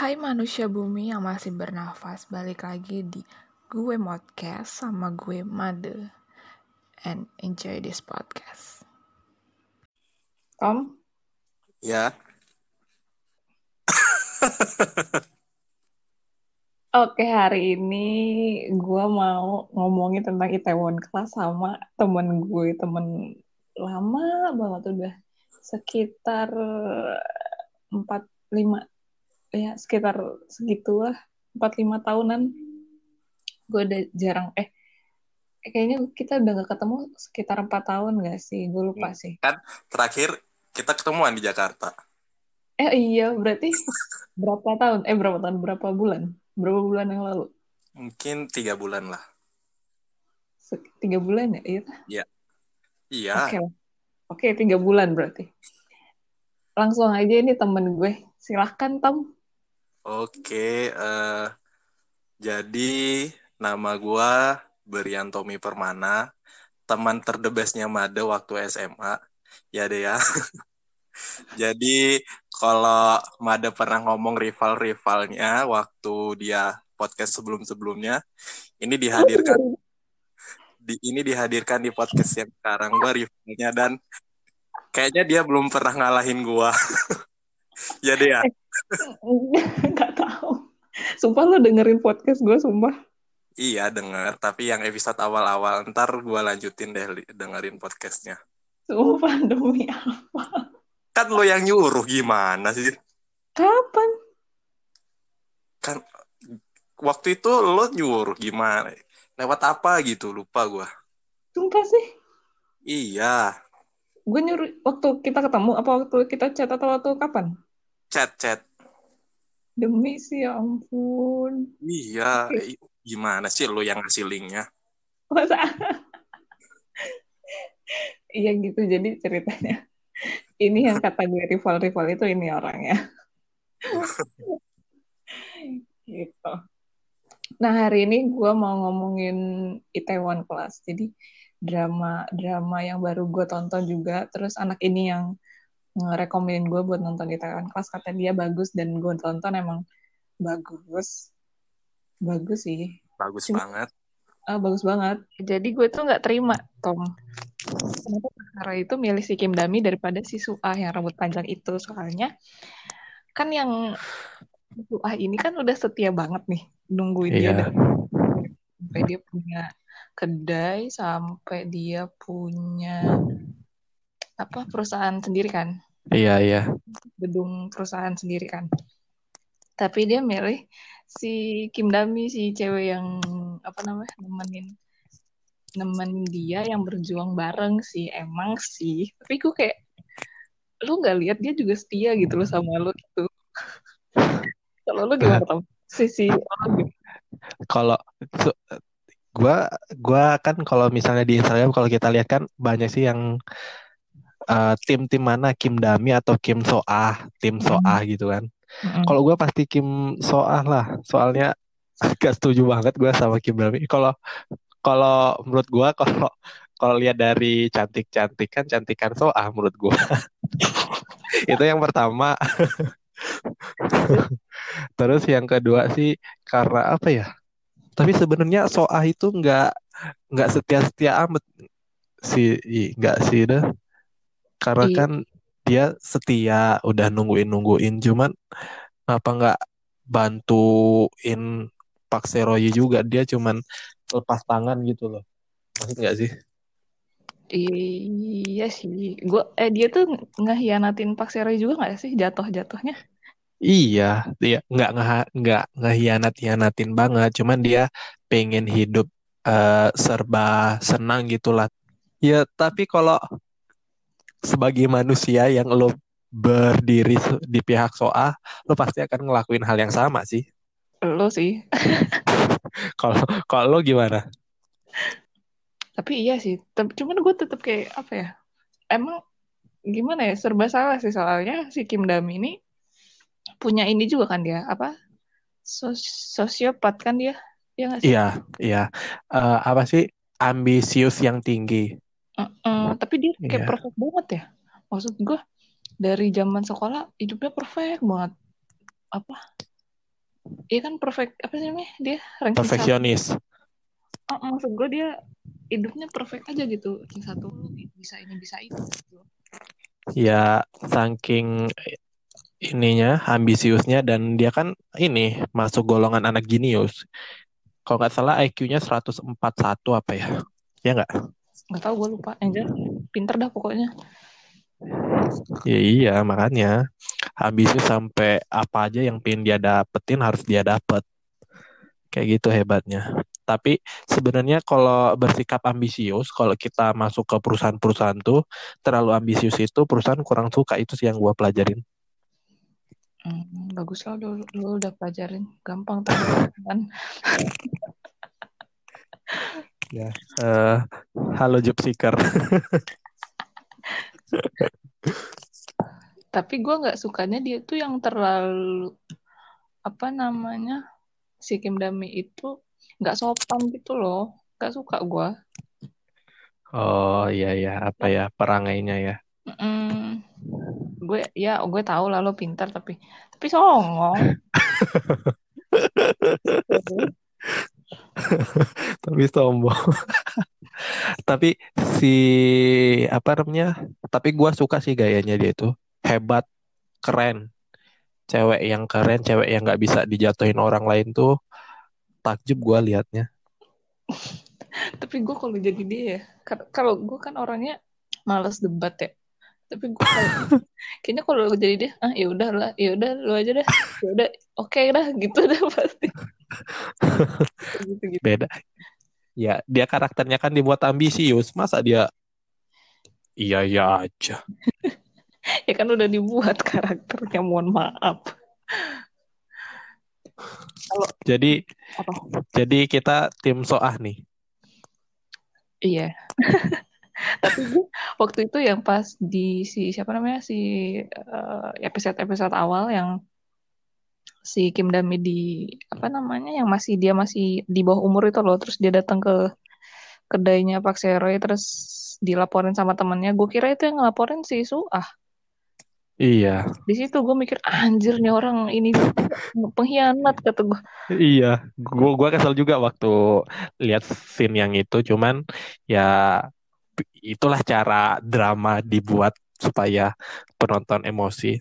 Hai manusia bumi yang masih bernafas, balik lagi di gue podcast sama gue Made. And enjoy this podcast. Tom, Ya. oke hari ini gue mau ngomongin tentang Itaewon Class sama temen gue, temen lama banget udah sekitar empat lima ya sekitar segitulah empat lima tahunan gue udah jarang eh kayaknya kita udah gak ketemu sekitar empat tahun gak sih gue lupa sih Terakhir kita ketemuan di Jakarta. eh iya berarti berapa tahun eh berapa tahun berapa bulan berapa bulan yang lalu Mungkin tiga bulan lah. Tiga bulan ya iya Iya. Oke lah. Oke, tiga bulan berarti. Langsung aja ini temen gue. Silahkan, Tom. Oke. eh, jadi nama gua Berian Tommy Permana. Teman terdebesnya Made waktu SMA. Ya deh ya. Jadi kalau Made pernah ngomong rival-rivalnya waktu dia podcast sebelum-sebelumnya, ini dihadirkan di ini dihadirkan di podcast yang sekarang gua rivalnya dan kayaknya dia belum pernah ngalahin gua. ya deh ya. Gak tahu. Sumpah lo dengerin podcast gue, sumpah. Iya denger, tapi yang episode awal-awal ntar gua lanjutin deh dengerin podcastnya. Sumpah demi apa? Kan lo yang nyuruh gimana sih? Kapan? Kan waktu itu lo nyuruh gimana? Lewat apa gitu lupa gua. Sumpah sih. Iya, Gue nyuruh waktu kita ketemu, apa waktu kita chat atau waktu kapan? chat-chat. Demi sih, ya ampun. Iya, gimana sih lo yang ngasih linknya? Masa? Iya gitu, jadi ceritanya. Ini yang kata gue rival-rival itu ini orangnya. gitu. Nah hari ini gue mau ngomongin Itaewon Class. Jadi drama drama yang baru gue tonton juga. Terus anak ini yang ngerekomenin gue buat nonton Itaewon Class. Kata dia bagus dan gue tonton emang bagus. Bagus sih. Bagus Cuma- banget. Ah, bagus banget. Jadi gue tuh nggak terima, Tom. Kenapa itu milih si Kim Dami daripada si Suah yang rambut panjang itu? Soalnya kan yang Suah ini kan udah setia banget nih nungguin dia Iya. sampai dia punya kedai sampai dia punya apa perusahaan sendiri kan Iya, iya. gedung perusahaan sendiri kan tapi dia milih si Kim Dami si cewek yang apa namanya nemenin nemenin dia yang berjuang bareng sih emang sih tapi gue kayak lu nggak lihat dia juga setia gitu loh sama lu gitu kalau lu gimana Tom? sisi? Kalau gua gua kan kalau misalnya di Instagram kalau kita lihat kan banyak sih yang eh, tim-tim mana Kim Dami atau Kim Soah, tim Soah gitu kan. Mm-mm. Kalau gua pasti Kim Soah lah, soalnya gak setuju banget gua sama Kim Dami. Kalau kalau menurut gua kalau kalau lihat dari cantik-cantik kan cantikan Soah menurut gua. Itu yang pertama. Terus yang kedua sih karena apa ya? Tapi sebenarnya Soah itu nggak nggak setia-setia amat sih, i- nggak sih dah. Karena Iya. kan dia setia, udah nungguin-nungguin, cuman apa nggak bantuin Pak Seroyi juga? Dia cuman lepas tangan gitu loh. Maksud nggak sih? iya sih gue eh dia tuh ngehianatin Pak Seroy juga nggak sih jatuh-jatuhnya Iya, dia nggak nggak nggak ngehianat-hianatin banget, cuman dia pengen hidup eh, serba senang gitulah. Ya, tapi kalau sebagai manusia yang lo berdiri di pihak Soah, lo pasti akan ngelakuin hal yang sama sih. lo sih Kalau kalau lo gimana? Tapi iya sih, cuman gue tetap kayak apa ya? Emang gimana ya? Serba salah sih soalnya si Kim Dami ini punya ini juga kan dia apa? Sos- sosiopat kan dia? Iya? Iya, iya. Eh, apa sih ambisius yang tinggi? Mm-mm, tapi dia kayak Iya. perfect banget ya. Maksud gue dari zaman sekolah hidupnya perfect banget. Apa? Iya kan perfect apa sih namanya dia ranking perfeksionis Oh, maksud gue dia hidupnya perfect aja gitu ranking satu bisa ini bisa itu. gitu. ya saking ininya ambisiusnya dan dia kan ini masuk golongan anak jenius kalau nggak salah IQ-nya 141 apa ya ya nggak Nggak tahu gue lupa. Yang jelas pinter dah pokoknya. ya iya makanya ambisius sampai apa aja yang pengen dia dapetin harus dia dapet kayak gitu hebatnya tapi sebenarnya kalau bersikap ambisius kalau kita masuk ke perusahaan-perusahaan tuh terlalu ambisius itu perusahaan kurang suka itu sih yang gua pelajarin Hmm, bagus lah lu, lu udah pelajarin. Gampang tuh kan. Eh, halo job seeker Tapi gue nggak sukanya dia tuh yang terlalu apa namanya si Kim Dami itu nggak sopan gitu loh. Gak suka gue. oh iya ya apa ya perangainya ya Mm, gue ya gue tahu lah lo pintar tapi tapi songong. tapi sombong tapi si apa namanya tapi gua suka sih gayanya dia itu hebat keren cewek yang keren cewek yang nggak bisa dijatuhin orang lain tuh takjub gua liatnya tapi gue kalau jadi dia ya, kalau gue kan orangnya males debat ya. Tapi gue kalau- kayaknya kalau gue jadi dia, ah ya udah lah, ya udah lu aja deh, ya udah, oke dah gitu dah pasti. Gitu gitu. beda ya dia karakternya kan dibuat ambisius masa dia iya iya aja Ya kan udah dibuat karakternya, mohon maaf. jadi Apa? jadi kita tim soah nih Iya. Tapi gue waktu itu yang pas di si siapa namanya si eh, episode-episode awal yang si Kim Dami di apa namanya yang masih dia masih di bawah umur itu loh. Terus dia datang ke kedainya Pak Seroy terus dilaporin sama temannya gue kira itu yang ngelaporin si Suah. Iya. Di situ gue mikir anjir nih orang ini pengkhianat kata gue Iya, gua gua kesel juga waktu lihat scene yang itu, cuman ya itulah cara drama dibuat supaya penonton emosi.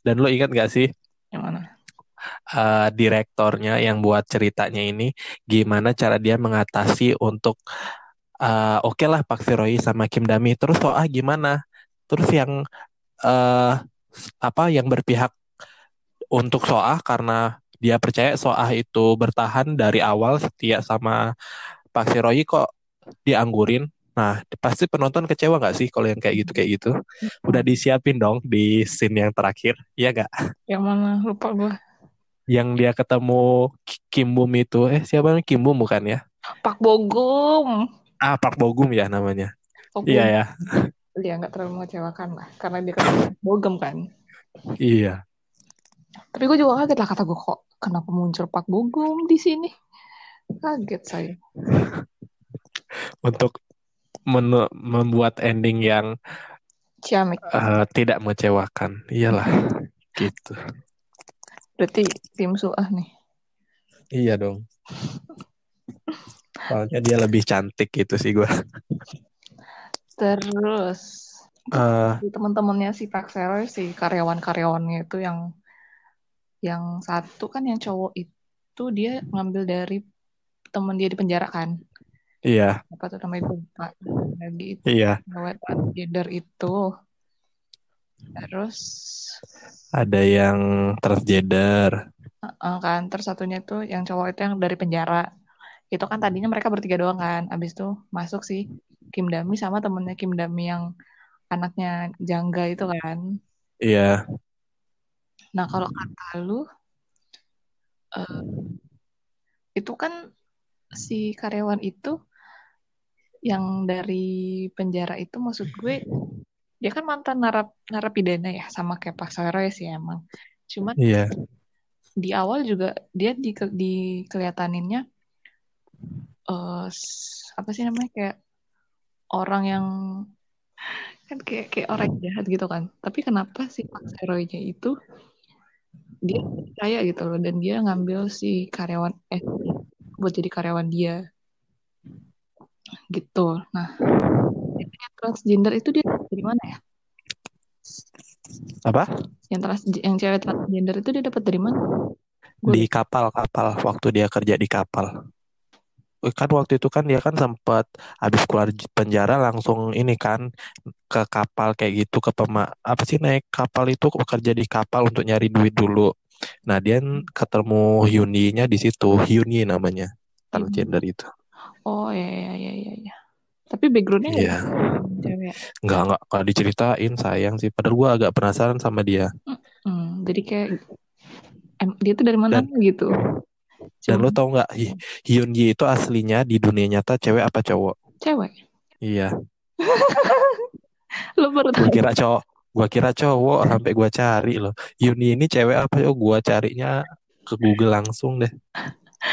Dan lo ingat gak sih? Yang mana eh, direktornya yang buat ceritanya ini gimana cara dia mengatasi untuk eh, oke lah Pak Firoi sama Kim Dami, terus Soah gimana? Terus yang eh apa yang berpihak untuk Soah karena dia percaya Soah itu bertahan dari awal setia sama Pak Siroyi kok dianggurin. Nah, pasti penonton kecewa nggak sih kalau yang kayak gitu kayak gitu? Udah disiapin dong di scene yang terakhir, ya nggak? yang mana lupa gue Yang dia ketemu Ki- Kim Bum itu, eh siapa namanya Kim Bum bukan ya? Pak Bogum Ah, Park Bogum ya namanya. Pak Iya Bogum. ya, dia nggak terlalu mengecewakan lah karena dia kan bogem kan iya. tapi gue juga kaget lah kata gue kok kenapa muncul Pak Bogum di sini kaget saya Untuk men- membuat ending yang ciamik eh, tidak mengecewakan, iyalah, gitu. Berarti tim Suah nih Iya dong. Soalnya dia lebih cantik gitu sih gue. terus di teman-temannya si Pak Seroy si karyawan-karyawannya itu yang yang satu kan yang cowok itu dia ngambil dari teman dia di penjara kan iya, apa tuh namanya gue lupa lagi itu iya. cewek transgender itu terus? Ada yang transgender. eh, kan. Terus satunya tuh yang cowok itu yang dari penjara. Itu kan tadinya mereka bertiga doang kan. Abis itu masuk si Kim Dami sama temennya Kim Dami yang anaknya jangga itu kan. Iya, nah kalau kata lu eh, itu kan si karyawan itu yang dari penjara itu maksud gue dia kan mantan narap narapidana ya sama kayak Pak Saroy sih emang. Cuman iya. di awal juga dia di dikeliataninnya eh s- apa sih namanya kayak orang yang kan kayak kayak orang jahat gitu kan. Tapi kenapa si Pak Seroy-nya itu dia percaya gitu loh dan dia ngambil si karyawan eh buat jadi karyawan dia. Gitu. Nah transgender itu dia dari mana ya Apa? yang trans yang cewek transgender itu dia dapat dari mana Di kapal kapal waktu dia kerja di kapal. Kan waktu itu kan dia kan sempat habis keluar penjara langsung ini kan ke kapal kayak gitu ke pema apa sih naik kapal itu bekerja di kapal untuk nyari duit dulu. Nah, dia ketemu Hyuni-nya di situ. Hyuni namanya. Transgender itu. oh ya ya ya ya, ya. Tapi backgroundnya nggak Iya. cewek Nggak, nggak, nggak diceritain sayang sih. Padahal gua agak penasaran sama dia. Hmm, jadi kayak em, dia tuh dari mana gitu. Dan Cuma lo tau nggak, Hy- Hyun Yi itu aslinya di dunia nyata cewek apa cowok? cewek. Iya, Lo baru gua tahu. kira cowok. Gua kira cowok sampai gua cari loh. Hyun Yi ini cewek apa cowok? Gua carinya ke Google langsung deh.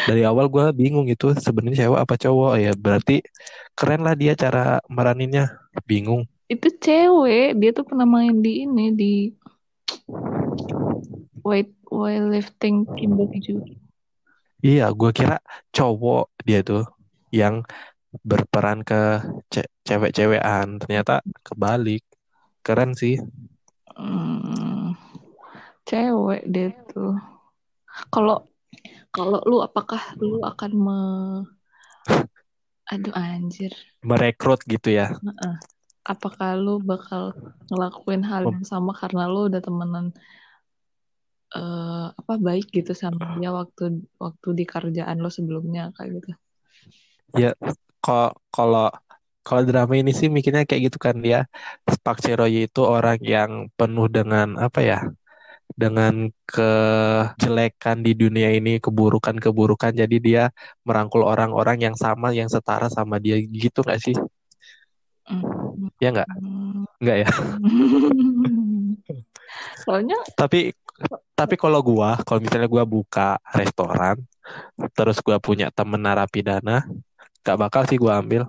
Dari awal gua bingung itu sebenarnya cewek apa cowok ya. Berarti keren lah dia cara meraninnya. Bingung. Itu cewek, dia tuh pernah main di ini di weight weightlifting Kimberly Iya, gua kira cowok dia tuh yang berperan ke ce- cewek-cewekan. Ternyata kebalik. Keren sih. Hmm, cewek dia tuh. Kalau kalau lu apakah lu akan me Aduh anjir. Merekrut gitu ya. Apakah lu bakal ngelakuin hal yang sama karena lu udah temenan eh apa baik gitu sama dia waktu waktu di kerjaan lo sebelumnya kayak gitu. Ya, kok kalau kalau drama ini sih mikirnya kayak gitu kan dia Park Cheroy itu orang yang penuh dengan apa ya? Dengan kejelekan di dunia ini, keburukan-keburukan. Jadi dia merangkul orang-orang yang sama, yang setara sama dia gitu nggak sih? Hmm. Ya nggak? Nggak ya? Soalnya Tapi tapi kalau gua, kalau misalnya gua buka restoran, terus gua punya temen narapidana, gak bakal sih gua ambil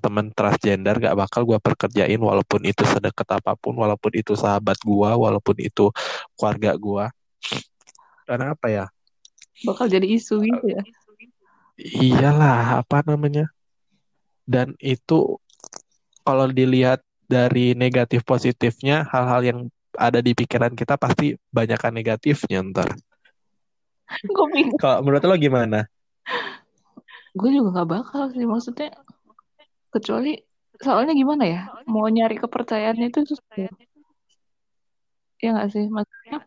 temen transgender, gak bakal gua perkerjain walaupun itu sedekat apa pun, walaupun itu sahabat gua, walaupun itu keluarga gua. Karena apa ya? bakal jadi isu gitu ya. Iyalah, apa namanya? Dan itu kalau dilihat dari negatif positifnya, hal-hal yang ada di pikiran kita pasti banyakkan negatifnya ntar. Gue bingung. Kalau menurut lo gimana? Gue juga nggak bakal sih maksudnya. Kecuali soalnya gimana ya? Mau nyari kepercayaannya itu susah. Ya Ya nggak sih? Maksudnya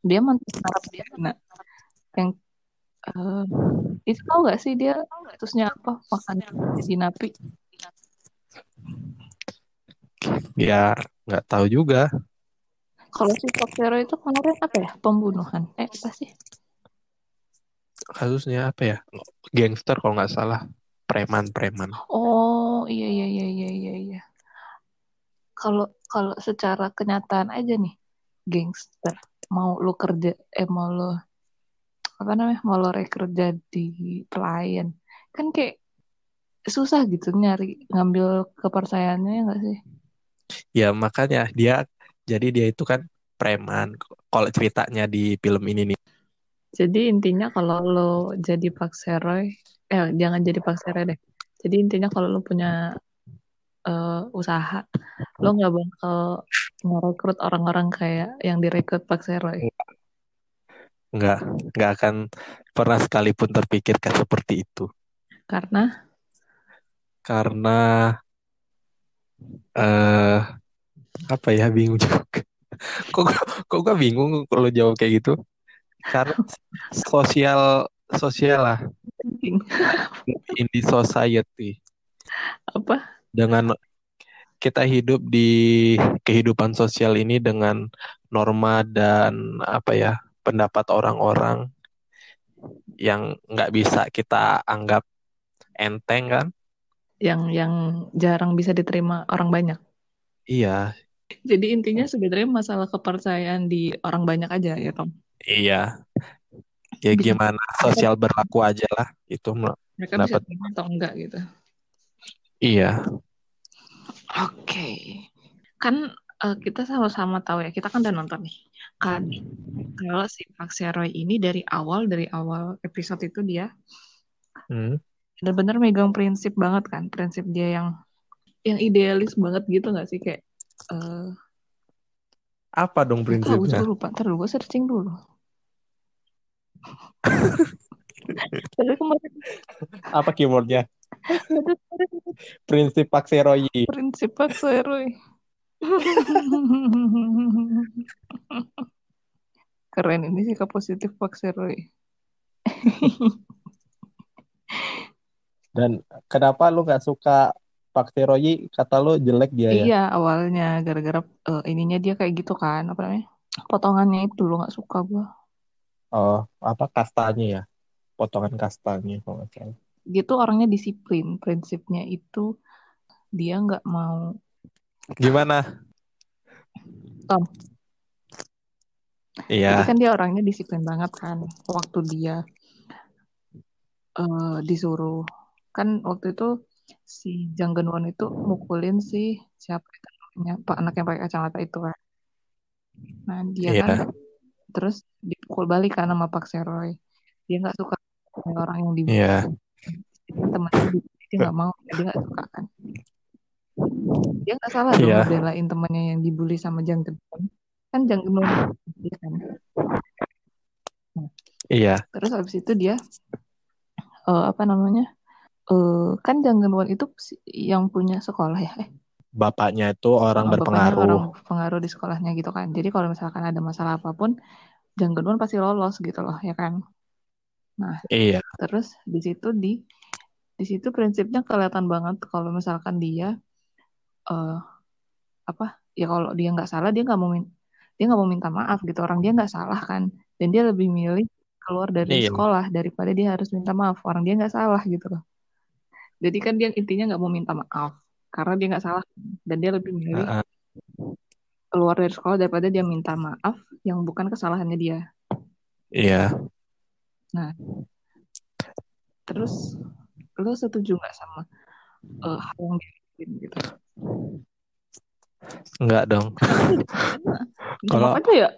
dia mantan narapidana yang eh itu tau gak sih dia kasusnya apa makan di napi Ya, nggak tahu juga. kalau si Foxero itu kemarin apa ya pembunuhan eh apa sih Kasusnya apa ya? Gangster kalau nggak salah. Preman-preman. oh iya iya iya iya iya iya kalau kalau secara kenyataan aja nih gangster mau lu kerja eh mau lu apa namanya mau lo rekrut jadi pelayan kan kayak susah gitu nyari ngambil kepercayaannya ya nggak sih Ya makanya dia jadi dia itu kan preman. Kalau ceritanya di film ini nih. Jadi intinya kalau lo jadi Pak Seroy, eh jangan jadi Pak Seroy deh. Jadi intinya kalau lo punya eh, usaha, lo nggak bakal ngerekrut orang-orang kayak yang direkrut Pak Seroy. Nggak, nggak akan pernah sekalipun terpikirkan seperti itu. Karena Karena eh apa ya bingung juga. Kok kok gua bingung kalau jawab kayak gitu? Karena sosial sosial lah in the society. apa? dengan kita hidup di kehidupan sosial ini dengan norma dan apa ya pendapat orang-orang yang nggak bisa kita anggap enteng kan? Yang yang jarang bisa diterima orang banyak. Iya, Jadi intinya sebenarnya masalah kepercayaan di orang banyak aja ya Tom. iya. Ya gimana sosial berlaku aja lah itu. Mereka Dapat. atau enggak gitu. Iya, Oke. Kan eh, kita sama-sama tahu ya, kita kan udah nonton nih. kan kalau si Pak Seroy ini dari awal dari awal episode itu dia Hmm. benar-benar megang prinsip banget kan prinsip dia yang yang idealis banget gitu nggak sih kayak eh Apa dong nggak tahu prinsipnya? gue lupa ntar gue searching dulu Kemarin Apa keywordnya? Prinsip Pak Seroyi. prinsip Pak Seroy keren ini sih positif Pak Seroy Dan kenapa lu nggak suka Pak Seroyi? Kata lu jelek dia ya? iya awalnya gara-gara eh, ininya dia kayak gitu kan apa namanya potongannya itu lo nggak suka gue Oh, apa kastanya ya? Potongan kastanya kalau nggak salah. dia tuh orangnya disiplin prinsipnya itu dia nggak mau Gimana? Tom Iya, jadi kan dia orangnya disiplin banget kan waktu dia eh, disuruh kan waktu itu si Jang Geun-won itu mukulin si siapa itu namanya pak anak yang pakai kacamata itu kan nah dia Iya. kan terus dipukul balik kan sama Pak Seroy. Dia nggak suka sama orang yang dibully iya, temannya dia. Nggak mau dia nggak suka kan. Dia nggak salah dong Iya. ngebelain temannya yang dibully sama Jang Geun-won kan Jang Geun-won dia kan. Iya, terus habis itu dia eh, apa namanya eh kan Jang Geun-won itu yang punya sekolah ya eh bapaknya itu orang Oh, bapaknya berpengaruh. orang pengaruh di sekolahnya gitu kan. Jadi kalau misalkan ada masalah apa pun, Jang Geun-won pasti lolos gitu loh, ya kan. Nah, Iya, terus di situ di di situ prinsipnya kelihatan banget kalau misalkan dia eh apa ya kalau dia nggak salah dia nggak mau dia nggak mau minta maaf gitu orang dia nggak salah kan dan dia lebih milih keluar dari Iya. sekolah daripada dia harus minta maaf orang dia nggak salah gitu loh jadi kan dia intinya nggak mau minta maaf karena dia nggak salah dan dia lebih milih Heeh. keluar dari sekolah daripada dia minta maaf yang bukan kesalahannya dia. iya. Terus lo setuju nggak sama eh, hal yang dia gitu? Enggak dong. Kalau- aja ya,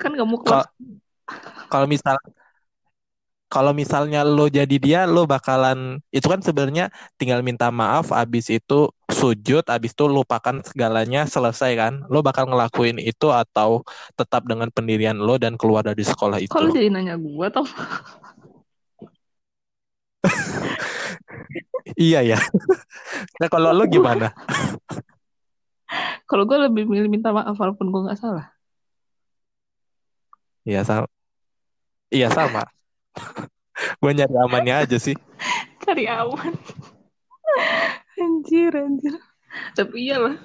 kan nggak mau. Kalau misal kalau misalnya lo jadi dia, lo bakalan itu kan sebenarnya tinggal minta maaf, abis itu sujud, abis itu lupakan segalanya, selesai kan? Lo bakal ngelakuin itu atau tetap dengan pendirian lo dan keluar dari sekolah itu? Kalau jadi nanya gua tau Iya ya. Nah kalau lo gimana? kalau gue lebih milih minta maaf walaupun gue nggak salah. Iya sama. Iya sama. Gue nyari amannya aja sih. Cari aman. anjir, anjir. Tapi iyalah,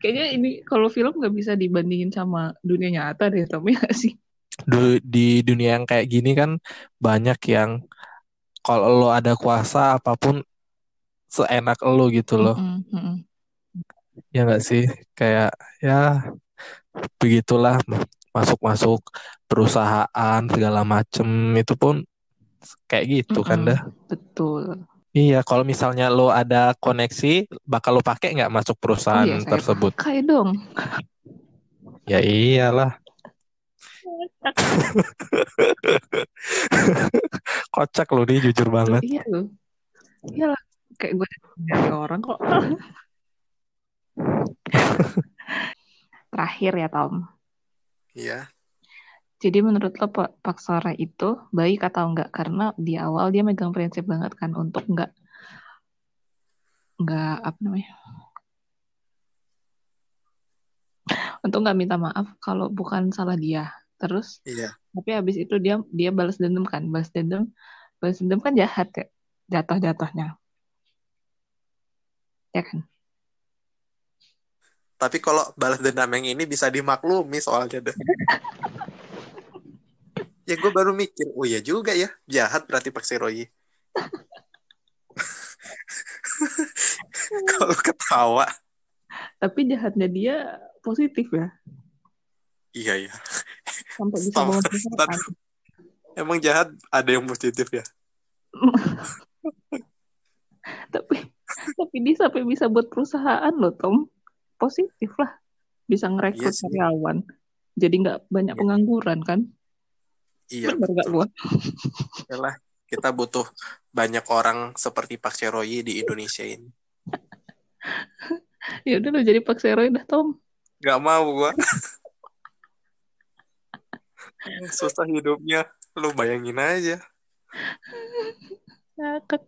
kayaknya ini kalau film nggak bisa dibandingin sama dunia nyata deh, tapi ya sih. Du- di dunia yang kayak gini kan banyak yang kalau lo ada kuasa apa pun seenak lo gitu loh. Mm-mm, mm-mm. Ya nggak sih? Kayak ya begitulah masuk-masuk perusahaan segala macem itu pun kayak gitu kan Mm-mm, dah. Betul. Iya, kalau misalnya lo ada koneksi, bakal lo pakai nggak masuk Oh perusahaan iya, saya tersebut? pakai dong. Ya iyalah, kocak lo nih jujur banget. Iya loh. Iyalah, kayak gue dari orang kok. Terakhir ya, Tom. Iya. Jadi menurut lo Pak, Pak Sora itu baik atau enggak? Karena di awal dia megang prinsip banget kan untuk enggak enggak apa namanya? Untuk enggak minta maaf kalau bukan salah dia. Terus Iya. tapi habis itu dia dia balas dendam kan? Balas dendam. Balas dendam kan jahat ya. Jatuh-jatuhnya. Ya kan? Tapi kalau balas dendam yang ini bisa dimaklumi soalnya deh. ya gue baru mikir, oh iya juga ya, jahat berarti Pak Seroyi. kalau ketawa, Tapi jahatnya dia positif ya. iya iya. Sampai bisa. Emang jahat ada yang positif ya? tapi tapi dia sampai bisa buat perusahaan loh Tom positif lah bisa ngerekrut Iya sih. karyawan jadi nggak banyak Iya. pengangguran kan Iya bener nggak betul. gua Yalah, kita butuh banyak orang seperti Pak Ceroyi di Indonesia ini. ya udah lo jadi Pak Seroy dah Tom Gak mau gua. Susah hidupnya. Lu bayangin aja. ngakak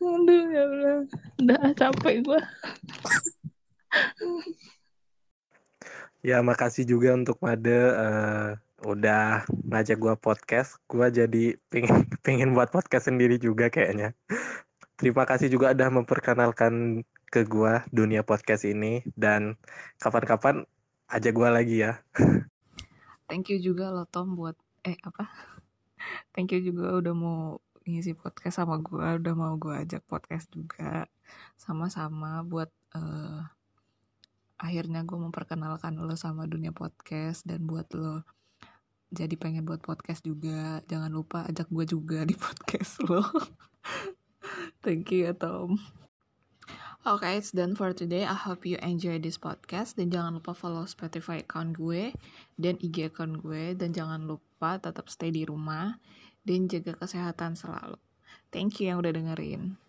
aduh ya Allah udah ah, capek gua Ya, makasih juga untuk Made eh, udah ngajak gua podcast. Gua jadi pengen pengen buat podcast sendiri juga kayaknya. Terima kasih juga udah memperkenalkan ke gua dunia podcast ini dan kapan-kapan ajak gua lagi ya. thank you juga lo Tom buat eh apa thank you juga udah mau ngisi podcast sama gua udah mau gua ajak podcast juga sama-sama buat eh akhirnya gue memperkenalkan lo sama dunia podcast dan buat lo jadi pengen buat podcast juga jangan lupa ajak gue juga di podcast lo thank you ya Tom Okay, it's done for today. I hope you enjoy this podcast. Dan jangan lupa follow Spotify account gue dan IG account gue. Dan jangan lupa tetap stay di rumah dan jaga kesehatan selalu. Thank you yang udah dengerin.